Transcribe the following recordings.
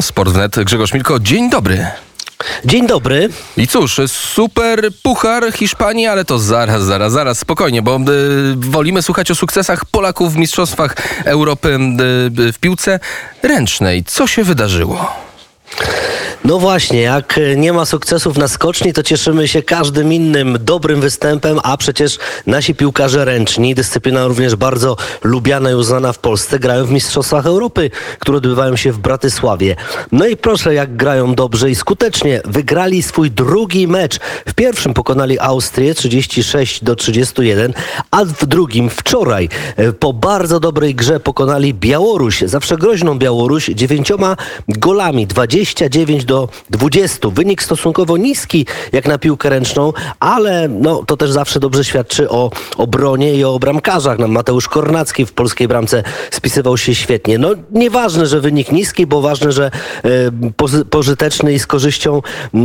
Sport wnet. Grzegorz Milko, dzień dobry. Dzień dobry. I cóż, super puchar Hiszpanii, ale to zaraz, zaraz, zaraz, spokojnie, bo y, wolimy słuchać o sukcesach Polaków w Mistrzostwach Europy y, w piłce ręcznej. Co się wydarzyło? No właśnie, jak nie ma sukcesów na skoczni, to cieszymy się każdym innym dobrym występem, a przecież nasi piłkarze ręczni, dyscyplina również bardzo lubiana i uznana w Polsce, grają w Mistrzostwach Europy, które odbywają się w Bratysławie. No i proszę, jak grają dobrze i skutecznie. Wygrali swój drugi mecz. W pierwszym pokonali Austrię 36 do 31, a w drugim wczoraj po bardzo dobrej grze pokonali Białoruś, zawsze groźną Białoruś, dziewięcioma golami, 29 do 20. Wynik stosunkowo niski jak na piłkę ręczną, ale no, to też zawsze dobrze świadczy o obronie i o bramkarzach. Mateusz Kornacki w polskiej bramce spisywał się świetnie. No nieważne, że wynik niski, bo ważne, że e, pożyteczny i z korzyścią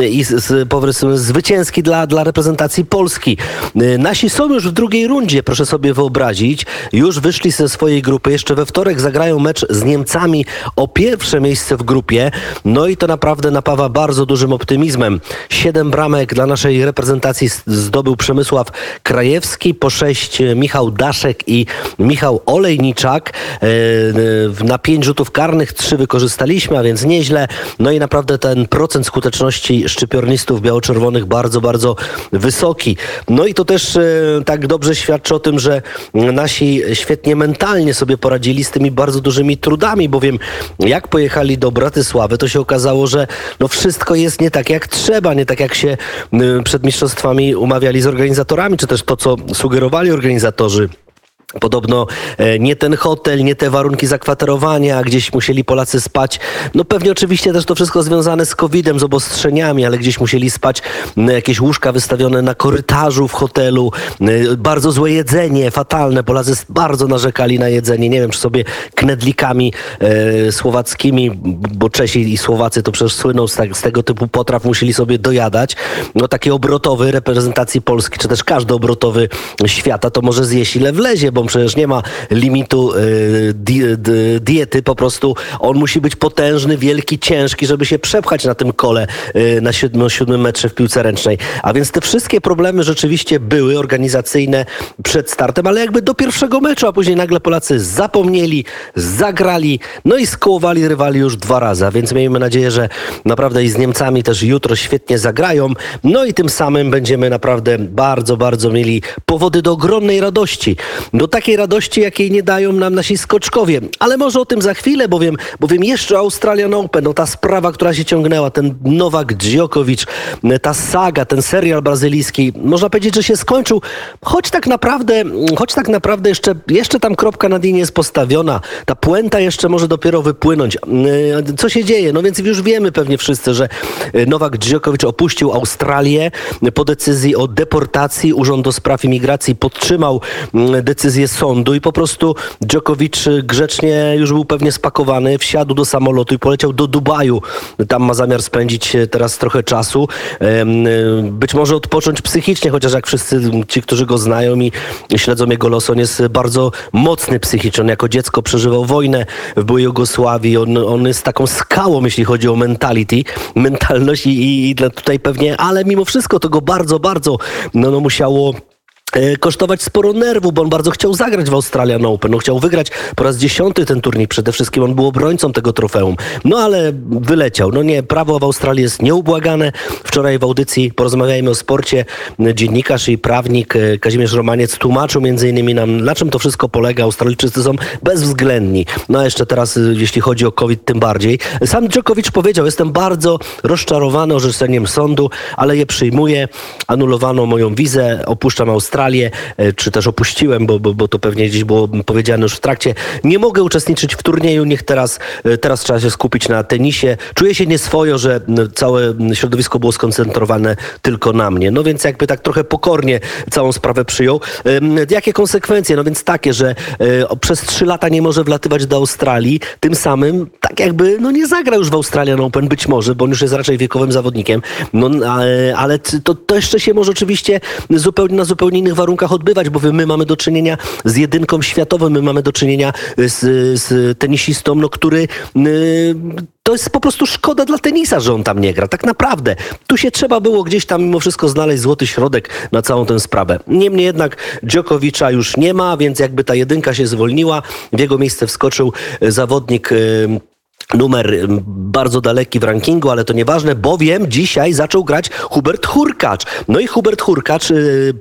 i z, z, zwycięski dla, dla reprezentacji Polski. E, nasi są już w drugiej rundzie, proszę sobie wyobrazić. Już wyszli ze swojej grupy. Jeszcze we wtorek zagrają mecz z Niemcami o pierwsze miejsce w grupie. No i to naprawdę napawa bardzo dużym optymizmem. Siedem bramek dla naszej reprezentacji zdobył Przemysław Krajewski, po sześć Michał Daszek i Michał Olejniczak. E, na pięć rzutów karnych trzy wykorzystaliśmy, a więc nieźle. No i naprawdę ten procent skuteczności szczypiornistów biało-czerwonych bardzo, bardzo wysoki. No i to też e, tak dobrze świadczy o tym, że nasi świetnie mentalnie sobie poradzili z tymi bardzo dużymi trudami, bowiem jak pojechali do Bratysławy, to się okazało, że no wszystko jest nie tak jak trzeba, nie tak jak się y, przed mistrzostwami umawiali z organizatorami, czy też to, co sugerowali organizatorzy. Podobno e, nie ten hotel, nie te warunki zakwaterowania, gdzieś musieli Polacy spać. No pewnie oczywiście też to wszystko związane z COVID-em, z obostrzeniami, ale gdzieś musieli spać jakieś łóżka wystawione na korytarzu w hotelu. Bardzo złe jedzenie, fatalne. Polacy bardzo narzekali na jedzenie. Nie wiem, czy sobie knedlikami e, słowackimi, bo Czesi i Słowacy to przecież słyną z, tak, z tego typu potraw, musieli sobie dojadać. No taki obrotowy reprezentacji Polski, czy też każdy obrotowy świata, to może zjeść ile wlezie, bo przecież nie ma limitu y, di, di, diety, po prostu on musi być potężny, wielki, ciężki, żeby się przepchać na tym kole y, na siódmym, siódmym metrze w piłce ręcznej. A więc te wszystkie problemy rzeczywiście były organizacyjne przed startem, ale jakby do pierwszego meczu, a później nagle Polacy zapomnieli, zagrali, no i skołowali rywali już dwa razy. A więc miejmy nadzieję, że naprawdę i z Niemcami też jutro świetnie zagrają. No i tym samym będziemy naprawdę bardzo, bardzo mieli powody do ogromnej radości. Do takiej radości, jakiej nie dają nam nasi skoczkowie. Ale może o tym za chwilę, bowiem, bowiem jeszcze Australian Open, no ta sprawa, która się ciągnęła, ten Nowak Djokovic, ta saga, ten serial brazylijski, można powiedzieć, że się skończył, choć tak naprawdę, choć tak naprawdę jeszcze, jeszcze tam kropka na nie jest postawiona, ta puenta jeszcze może dopiero wypłynąć. Co się dzieje? No więc już wiemy pewnie wszyscy, że Nowak Djokovic opuścił Australię po decyzji o deportacji. Urząd do Spraw Imigracji podtrzymał decyzję sądu i po prostu Djokovic grzecznie już był pewnie spakowany, wsiadł do samolotu i poleciał do Dubaju. Tam ma zamiar spędzić teraz trochę czasu. Być może odpocząć psychicznie, chociaż jak wszyscy ci, którzy go znają i śledzą jego los, on jest bardzo mocny psychicznie. On jako dziecko przeżywał wojnę w byłej Jugosławii. On, on jest taką skałą, jeśli chodzi o mentality, mentalność i, i tutaj pewnie, ale mimo wszystko to go bardzo, bardzo no, no musiało kosztować sporo nerwu, bo on bardzo chciał zagrać w Australian Open. No, chciał wygrać po raz dziesiąty ten turniej. Przede wszystkim on był obrońcą tego trofeum. No ale wyleciał. No nie, prawo w Australii jest nieubłagane. Wczoraj w audycji porozmawiajmy o sporcie. Dziennikarz i prawnik e, Kazimierz Romaniec tłumaczył między innymi nam, na czym to wszystko polega. Australijczycy są bezwzględni. No a jeszcze teraz, e, jeśli chodzi o COVID, tym bardziej. Sam Djokovic powiedział, jestem bardzo rozczarowany orzeczeniem sądu, ale je przyjmuję. Anulowano moją wizę, opuszczam Australię Australię, e, czy też opuściłem, bo, bo, bo to pewnie gdzieś było powiedziane już w trakcie. Nie mogę uczestniczyć w turnieju, niech teraz, e, teraz trzeba się skupić na tenisie. Czuję się nieswojo, że całe środowisko było skoncentrowane tylko na mnie. No więc jakby tak trochę pokornie całą sprawę przyjął. Jakie konsekwencje? No więc takie, że e, przez trzy lata nie może wlatywać do Australii, tym samym tak jakby no nie zagra już w Australian Open, być może, bo on już jest raczej wiekowym zawodnikiem. No ale to, to jeszcze się może oczywiście zupełnie na zupełnie innych warunkach odbywać, bo my mamy do czynienia z jedynką światową, my mamy do czynienia z, z tenisistą, no, który y, to jest po prostu szkoda dla tenisa, że on tam nie gra. Tak naprawdę. Tu się trzeba było gdzieś tam mimo wszystko znaleźć złoty środek na całą tę sprawę. Niemniej jednak Djokovicza już nie ma, więc jakby ta jedynka się zwolniła, w jego miejsce wskoczył e, zawodnik y, numer bardzo daleki w rankingu, ale to nieważne, bowiem dzisiaj zaczął grać Hubert Hurkacz. No i Hubert Hurkacz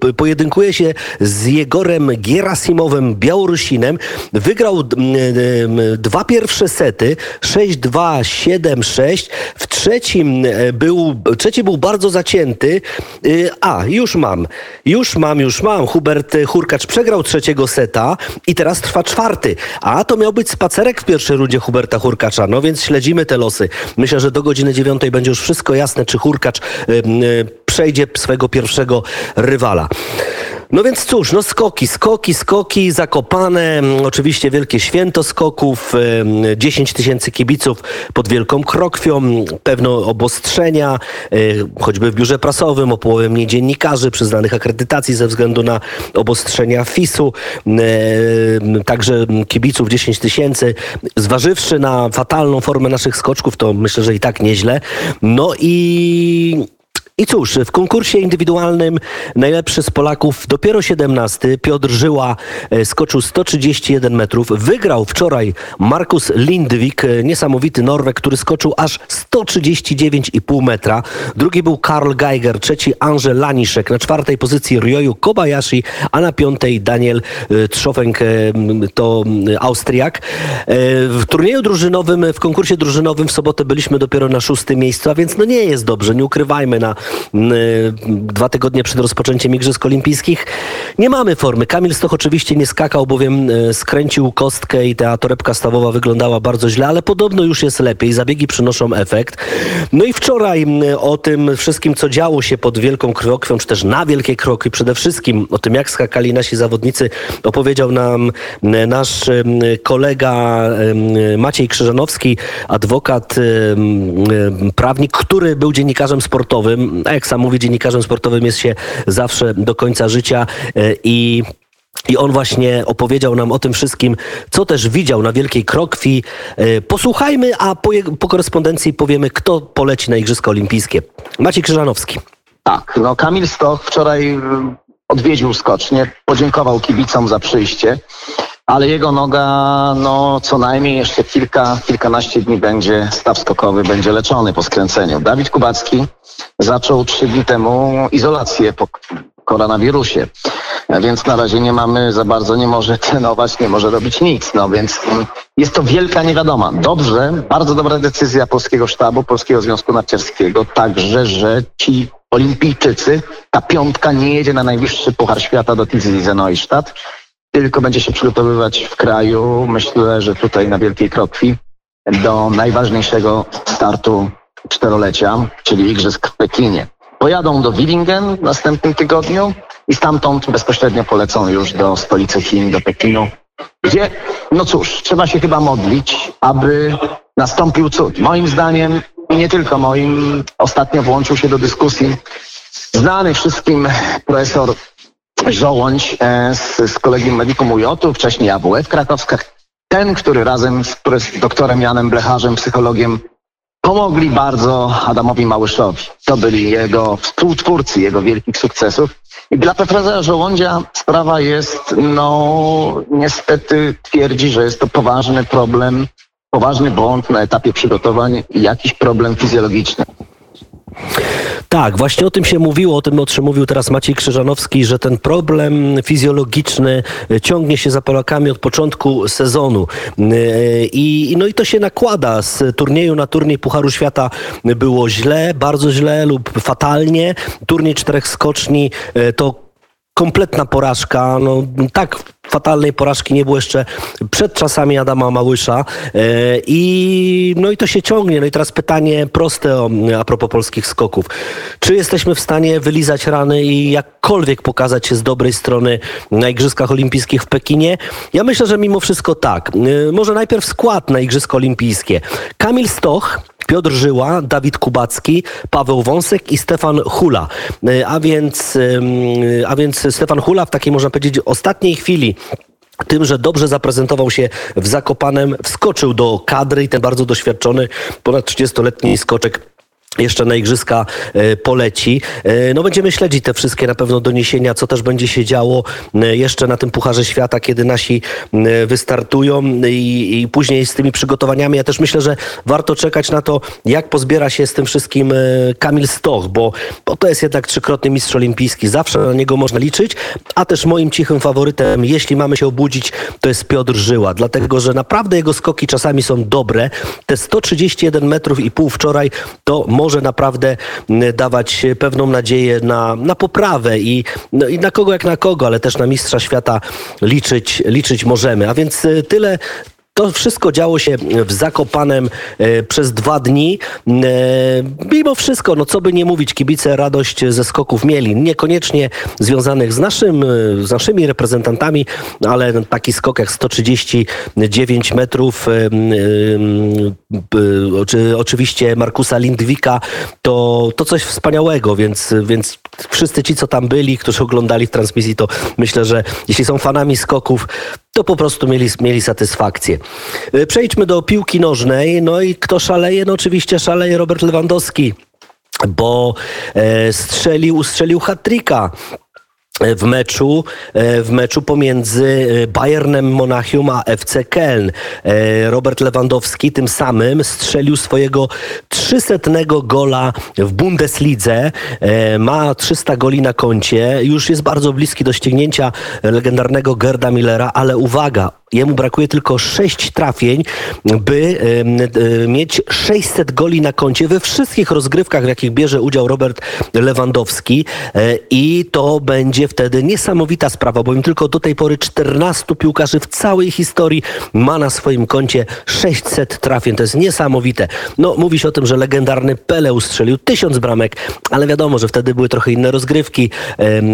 p- pojedynkuje się z Jegorem Gerasimowem Białorusinem. Wygrał y, dwa pierwsze sety, 6-2, 7-6. W trzecim y, był, trzeci był bardzo zacięty. A, już mam, już mam, już mam. Hubert Hurkacz przegrał trzeciego seta i teraz trwa czwarty. A to miał być spacerek w pierwszej rundzie Huberta Hurkacza. No więc śledzimy te losy. Myślę, że do godziny dziewiątej będzie już wszystko jasne, czy Hurkacz y, przejdzie swego pierwszego rywala. No więc cóż, no skoki, skoki, skoki, zakopane, mm, oczywiście wielkie święto skoków, em, 10 tysięcy kibiców pod Wielką Krokwią, m, pewno obostrzenia, e, choćby w biurze prasowym, o połowę mniej dziennikarzy przyznanych akredytacji ze względu na obostrzenia FIS-u, m, e, także m, kibiców 10 tysięcy, zważywszy na fatalną formę naszych skoczków, to myślę, że i tak nieźle. No i i cóż, w konkursie indywidualnym najlepszy z Polaków, dopiero 17, Piotr Żyła e, skoczył 131 metrów. Wygrał wczoraj Markus Lindwik, e, niesamowity Norweg, który skoczył aż 139,5 metra. Drugi był Karl Geiger, trzeci Angel Laniszek, na czwartej pozycji Ryoyu Kobayashi, a na piątej Daniel e, Trzofenk, to Austriak. W turnieju drużynowym, w konkursie drużynowym w sobotę byliśmy dopiero na szóstym miejscu, a więc no nie jest dobrze, nie ukrywajmy na dwa tygodnie przed rozpoczęciem Igrzysk Olimpijskich. Nie mamy formy. Kamil Stoch oczywiście nie skakał, bowiem e, skręcił kostkę i ta torebka stawowa wyglądała bardzo źle, ale podobno już jest lepiej. Zabiegi przynoszą efekt. No i wczoraj o tym wszystkim, co działo się pod Wielką Krokwią, czy też na Wielkie Kroki, przede wszystkim o tym, jak skakali nasi zawodnicy, opowiedział nam nasz kolega Maciej Krzyżanowski, adwokat, prawnik, który był dziennikarzem sportowym. Jak sam mówi, dziennikarzem sportowym jest się zawsze do końca życia e, i i on właśnie opowiedział nam o tym wszystkim, co też widział na Wielkiej Krokwi. E, Posłuchajmy, a po, po korespondencji powiemy, kto poleci na Igrzyska Olimpijskie. Maciej Krzyżanowski. Tak, no Kamil Stoch wczoraj y, odwiedził skocznie, podziękował kibicom za przyjście, ale jego noga, no co najmniej jeszcze kilka, kilkanaście dni będzie, staw skokowy będzie leczony po skręceniu. Dawid Kubacki zaczął trzy dni temu izolację po koronawirusie, więc na razie nie mamy za bardzo, nie może trenować, nie może robić nic, no więc mm, jest to wielka niewiadoma. Dobrze, bardzo dobra decyzja polskiego sztabu, Polskiego Związku Narciarskiego, także, że ci olimpijczycy, ta piątka nie jedzie na najwyższy Puchar Świata do Tizi Neustadt, tylko będzie się przygotowywać w kraju, myślę, że tutaj na Wielkiej Krokwi, do najważniejszego startu czterolecia, czyli Igrzysk w Pekinie. Pojadą do Willingen w następnym tygodniu i stamtąd bezpośrednio polecą już do stolicy Chin, do Pekinu, gdzie, no cóż, trzeba się chyba modlić, aby nastąpił cud. Moim zdaniem, i nie tylko moim, ostatnio włączył się do dyskusji znany wszystkim profesor Żołądź e, z, z kolegium Medicum UJ, wcześniej AWF Krakowska, ten, który razem z prof- doktorem Janem Blecharzem, psychologiem, pomogli bardzo Adamowi Małyszowi. To byli jego współtwórcy, jego wielkich sukcesów. I dla profesora Żołądzia sprawa jest, no niestety twierdzi, że jest to poważny problem, poważny błąd na etapie przygotowań i jakiś problem fizjologiczny. Tak, właśnie o tym się mówiło, o tym o czym mówił teraz Maciej Krzyżanowski, że ten problem fizjologiczny e, ciągnie się za Polakami od początku sezonu. E, I, no i to się nakłada. Z turnieju na turniej Pucharu Świata było źle, bardzo źle lub fatalnie. Turniej czterech skoczni e, to kompletna porażka. No, tak fatalnej porażki nie było jeszcze przed czasami Adama Małysza. E, I, no i to się ciągnie. No i teraz pytanie proste o, a propos polskich skoków. Czy jesteśmy w stanie wylizać rany i jakkolwiek pokazać się z dobrej strony na Igrzyskach Olimpijskich w Pekinie? Ja myślę, że mimo wszystko tak. E, Może najpierw skład na Igrzyska Olimpijskie. Kamil Stoch, Piotr Żyła, Dawid Kubacki, Paweł Wąsek i Stefan Hula. E, A więc, a więc Stefan Hula w takiej, można powiedzieć, ostatniej chwili tym, że dobrze zaprezentował się w Zakopanem, wskoczył do kadry i ten bardzo doświadczony, ponad 30-letni skoczek jeszcze na igrzyska e, poleci. E, No będziemy śledzić te wszystkie na pewno doniesienia, co też będzie się działo e, jeszcze na tym Pucharze Świata, kiedy nasi wystartują i, i później z tymi przygotowaniami. Ja też myślę, że warto czekać na to, jak pozbiera się z tym wszystkim Kamil Stoch, bo, bo to jest jednak trzykrotny mistrz olimpijski. Zawsze na niego można liczyć, a też moim cichym faworytem, jeśli mamy się obudzić, to jest Piotr Żyła, dlatego, że naprawdę jego skoki czasami są dobre. Te 131 metrów i pół wczoraj to może naprawdę mm, dawać pewną nadzieję na, na poprawę i, no, i na kogo jak na kogo, ale też na mistrza świata liczyć, liczyć możemy. A więc y, tyle to wszystko działo się w Zakopanem e, przez dwa dni. E, mimo wszystko, no co by nie mówić, kibice radość ze skoków mieli. Niekoniecznie związanych z, naszym, e, z naszymi reprezentantami, ale taki skok jak 139 metrów, oczy- oczywiście Markusa Lindwika, to, to coś wspaniałego, więc, więc wszyscy ci, co tam byli, którzy oglądali w transmisji, to myślę, że jeśli są fanami skoków, to po prostu mieli, mieli satysfakcję. E, Przejdźmy do piłki nożnej. No i kto szaleje? No oczywiście szaleje Robert Lewandowski, bo e, strzelił, strzelił hat-tricka w meczu, e, w meczu pomiędzy e, Bayernem Monachium a FC Köln. E, Robert Lewandowski tym samym strzelił swojego 300 gola w Bundeslidze. E, Ma 300 goli na koncie. Już jest bardzo bliski do ściągnięcia legendarnego Gerda Millera, ale uwaga, Jemu brakuje tylko 6 trafień, by e, mieć 600 goli na koncie we wszystkich rozgrywkach, w jakich bierze udział Robert Lewandowski. E, I to będzie wtedy niesamowita sprawa, bowiem tylko do tej pory 14 piłkarzy w całej historii ma na swoim koncie 600 trafień. To jest niesamowite. No, mówi się o tym, że legendarny Pele ustrzelił 1000 bramek, ale wiadomo, że wtedy były trochę inne rozgrywki.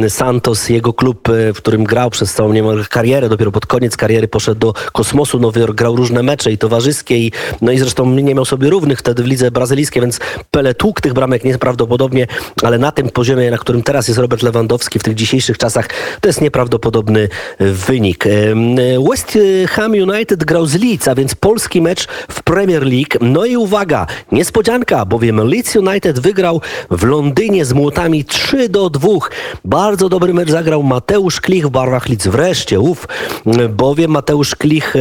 Santos, jego klub, e, w którym grał przez całą niemal karierę, dopiero pod koniec kariery poszedł do kosmosu, Nowy Jork grał różne mecze i towarzyskie i, no i zresztą nie miał sobie równych wtedy w lidze brazylijskiej, więc Pele tłukł tych bramek nieprawdopodobnie, ale na tym poziomie, na którym teraz jest Robert Lewandowski w tych dzisiejszych czasach, to jest nieprawdopodobny e, wynik. Em, West Ham United grał z Leeds, a więc polski mecz w Premier League. No i uwaga, niespodzianka, bowiem Leeds United wygrał w Londynie z młotami 3 do 2. Bardzo dobry mecz zagrał Mateusz Klich w barwach Leeds. Wreszcie, ów, bowiem Mateusz Klich e,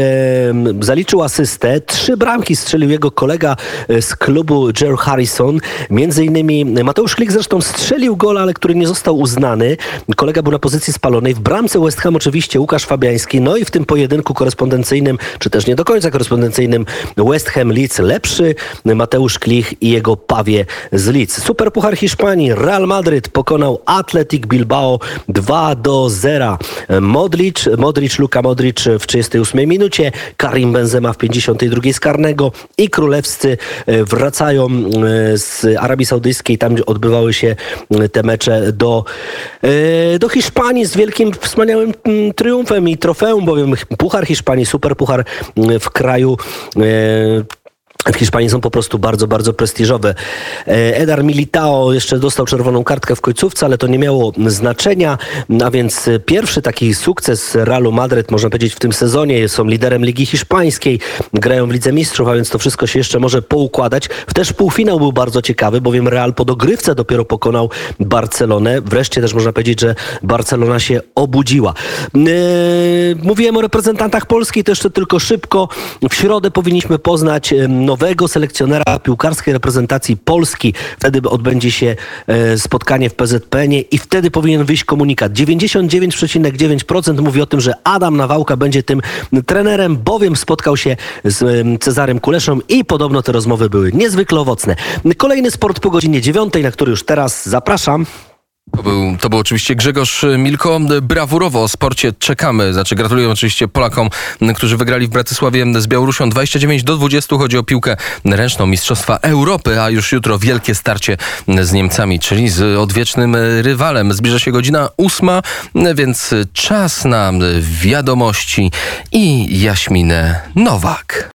zaliczył asystę. Trzy bramki strzelił jego kolega e, z klubu Joe Harrison. Między innymi Mateusz Klich zresztą strzelił gol, ale który nie został uznany. Kolega był na pozycji spalonej. W bramce West Ham oczywiście Łukasz Fabiański. No i w tym pojedynku korespondencyjnym, czy też nie do końca korespondencyjnym West Ham Leeds lepszy. Mateusz Klich i jego pawie z Leeds. Super Puchar Hiszpanii. Real Madryt pokonał Athletic Bilbao 2 do 0. Modric, Modric, Luka Modric w 38 minucie, Karim Benzema w 52 z karnego i królewscy e, wracają e, z Arabii Saudyjskiej. Tam odbywały się te mecze do, e, do Hiszpanii z wielkim, wspaniałym mm, triumfem i trofeum, bowiem Puchar Hiszpanii, Super Puchar mm, w kraju e, w Hiszpanii są po prostu bardzo, bardzo prestiżowe. E, Edar Militao jeszcze dostał czerwoną kartkę w końcówce, ale to nie miało znaczenia, a więc pierwszy taki sukces Realu Madryt, można powiedzieć, w tym sezonie. Są liderem Ligi Hiszpańskiej, grają w Lidze Mistrzów, a więc to wszystko się jeszcze może poukładać. Też półfinał był bardzo ciekawy, bowiem Real po dogrywce dopiero pokonał Barcelonę. Wreszcie też można powiedzieć, że Barcelona się obudziła. E, Mówiłem o reprezentantach Polski, to jeszcze tylko szybko. W środę powinniśmy poznać nowego selekcjonera piłkarskiej reprezentacji Polski. Wtedy odbędzie się e, spotkanie w PZPN-ie i wtedy powinien wyjść komunikat. 99,9% mówi o tym, że Adam Nawałka będzie tym trenerem, bowiem spotkał się z em, Cezarem Kuleszą i podobno te rozmowy były niezwykle owocne. Kolejny sport po godzinie 9, na który już teraz zapraszam. To był, to był oczywiście Grzegorz Milko. Brawurowo o sporcie czekamy. Znaczy gratuluję oczywiście Polakom, którzy wygrali w Bratysławie z Białorusią 29 do 20. Chodzi o piłkę ręczną Mistrzostwa Europy, a już jutro wielkie starcie z Niemcami, czyli z odwiecznym rywalem. Zbliża się godzina ósma, więc czas na wiadomości i Jaśminę Nowak.